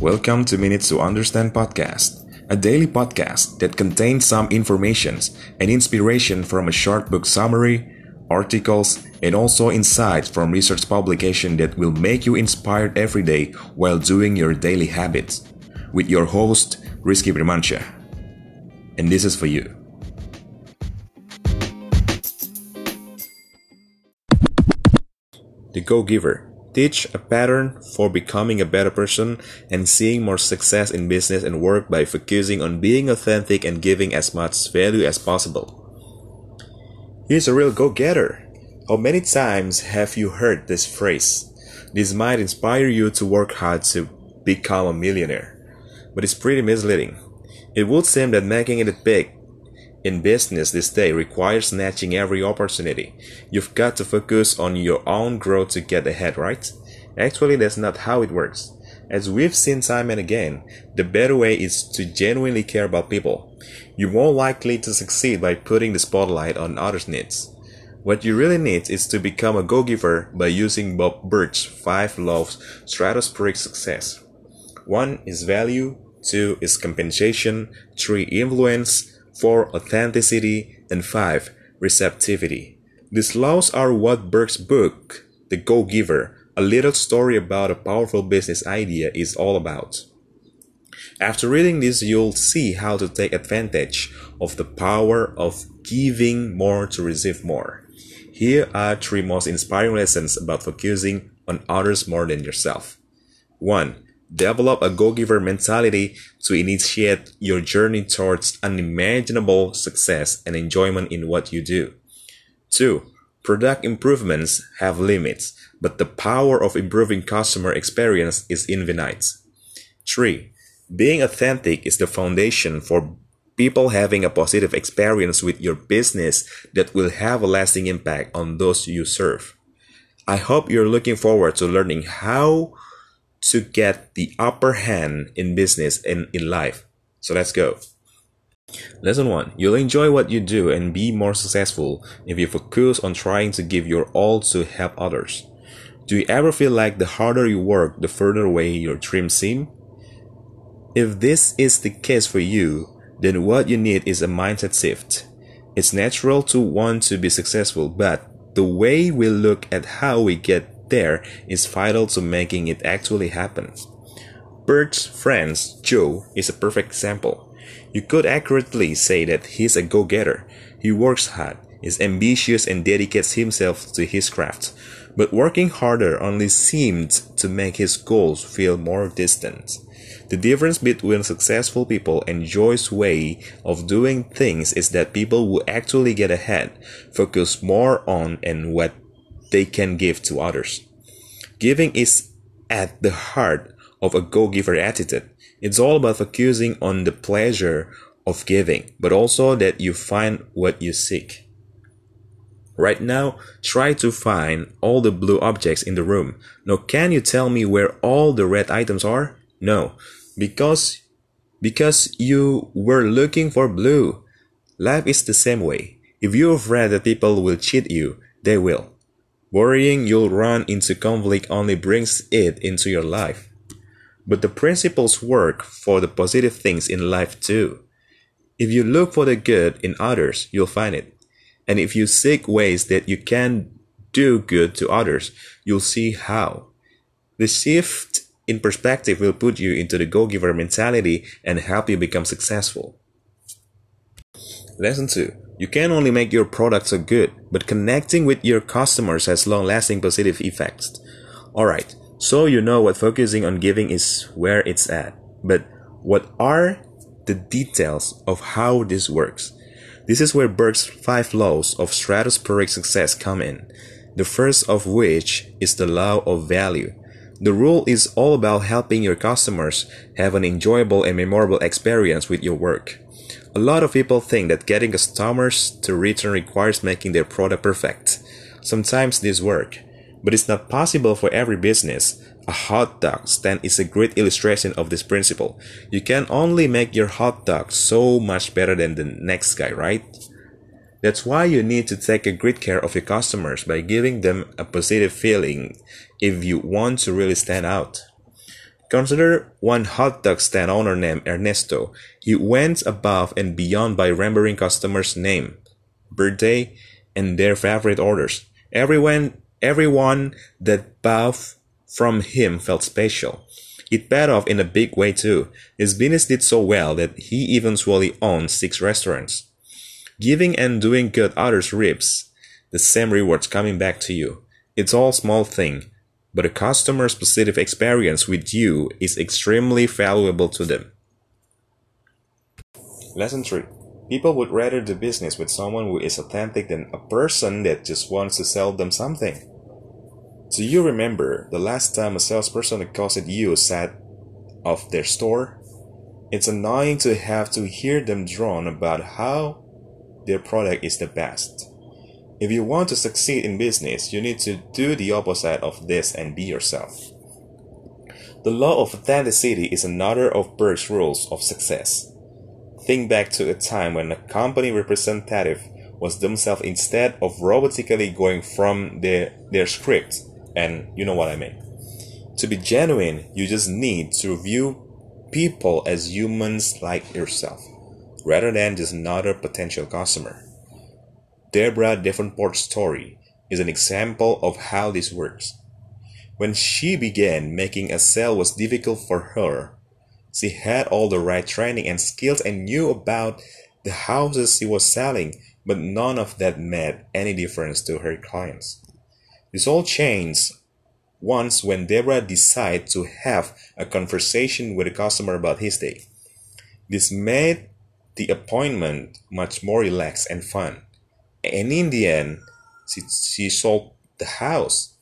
Welcome to Minutes to Understand podcast, a daily podcast that contains some informations and inspiration from a short book summary, articles, and also insights from research publication that will make you inspired every day while doing your daily habits. With your host, Rizky Primansyah. And this is for you. The Go Giver Teach a pattern for becoming a better person and seeing more success in business and work by focusing on being authentic and giving as much value as possible. He's a real go getter. How many times have you heard this phrase? This might inspire you to work hard to become a millionaire, but it's pretty misleading. It would seem that making it big in business this day requires snatching every opportunity. You've got to focus on your own growth to get ahead, right? Actually, that's not how it works. As we've seen time and again, the better way is to genuinely care about people. You're more likely to succeed by putting the spotlight on others' needs. What you really need is to become a go-giver by using Bob Burg's five laws stratospheric success. One is value, two is compensation, three influence, 4. Authenticity, and 5. Receptivity. These laws are what Burg's book, The Go Giver, a little story about a powerful business idea, is all about. After reading this, you'll see how to take advantage of the power of giving more to receive more. Here are three most inspiring lessons about focusing on others more than yourself. 1. Develop a go giver mentality to initiate your journey towards unimaginable success and enjoyment in what you do. 2. Product improvements have limits, but the power of improving customer experience is infinite. 3. Being authentic is the foundation for people having a positive experience with your business that will have a lasting impact on those you serve. I hope you're looking forward to learning how to get the upper hand in business and in life. So let's go. Lesson 1 You'll enjoy what you do and be more successful if you focus on trying to give your all to help others. Do you ever feel like the harder you work, the further away your dreams seem? If this is the case for you, then what you need is a mindset shift. It's natural to want to be successful, but the way we look at how we get there is vital to making it actually happen. Bert's friend Joe is a perfect example. You could accurately say that he's a go-getter. He works hard, is ambitious and dedicates himself to his craft. But working harder only seemed to make his goals feel more distant. The difference between successful people and Joe's way of doing things is that people who actually get ahead focus more on and what they can give to others. Giving is at the heart of a go giver attitude. It's all about focusing on the pleasure of giving, but also that you find what you seek. Right now, try to find all the blue objects in the room. Now, can you tell me where all the red items are? No, because because you were looking for blue. Life is the same way. If you're afraid that people will cheat you, they will. Worrying you'll run into conflict only brings it into your life. But the principles work for the positive things in life too. If you look for the good in others, you'll find it. And if you seek ways that you can do good to others, you'll see how. The shift in perspective will put you into the go giver mentality and help you become successful. Lesson 2 you can only make your product so good, but connecting with your customers has long lasting positive effects. Alright, so you know what focusing on giving is where it's at. But what are the details of how this works? This is where Burg's five laws of stratospheric success come in. The first of which is the law of value. The rule is all about helping your customers have an enjoyable and memorable experience with your work. A lot of people think that getting customers to return requires making their product perfect. Sometimes this works, but it's not possible for every business. A hot dog stand is a great illustration of this principle. You can only make your hot dog so much better than the next guy, right? That's why you need to take a great care of your customers by giving them a positive feeling if you want to really stand out. Consider one hot dog stand owner named Ernesto. He went above and beyond by remembering customers' name, birthday, and their favorite orders. Everyone, everyone that bought from him felt special. It paid off in a big way too. His business did so well that he eventually owned six restaurants. Giving and doing good others reaps the same rewards coming back to you. It's all small thing, but a customer's positive experience with you is extremely valuable to them. Lesson 3. People would rather do business with someone who is authentic than a person that just wants to sell them something. Do you remember the last time a salesperson accosted you said of their store? It's annoying to have to hear them drone about how their product is the best. If you want to succeed in business, you need to do the opposite of this and be yourself. The law of authenticity is another of Burg's rules of success. Think back to a time when a company representative was themselves instead of robotically going from their, their script and you know what I mean. To be genuine, you just need to view people as humans like yourself, rather than just another potential customer. Deborah Davenport's story is an example of how this works. When she began making a sale was difficult for her. She had all the right training and skills and knew about the houses she was selling, but none of that made any difference to her clients. This all changed once when Deborah decided to have a conversation with a customer about his day. This made the appointment much more relaxed and fun. And in the end, she, she sold the house.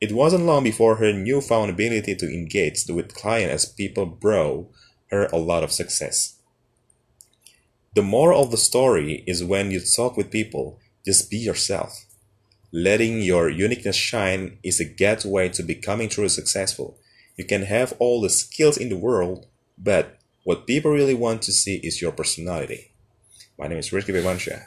It wasn't long before her newfound ability to engage with clients as people brought her a lot of success. The moral of the story is when you talk with people, just be yourself. Letting your uniqueness shine is a gateway to becoming truly successful. You can have all the skills in the world, but what people really want to see is your personality. My name is Rizky Primansyah.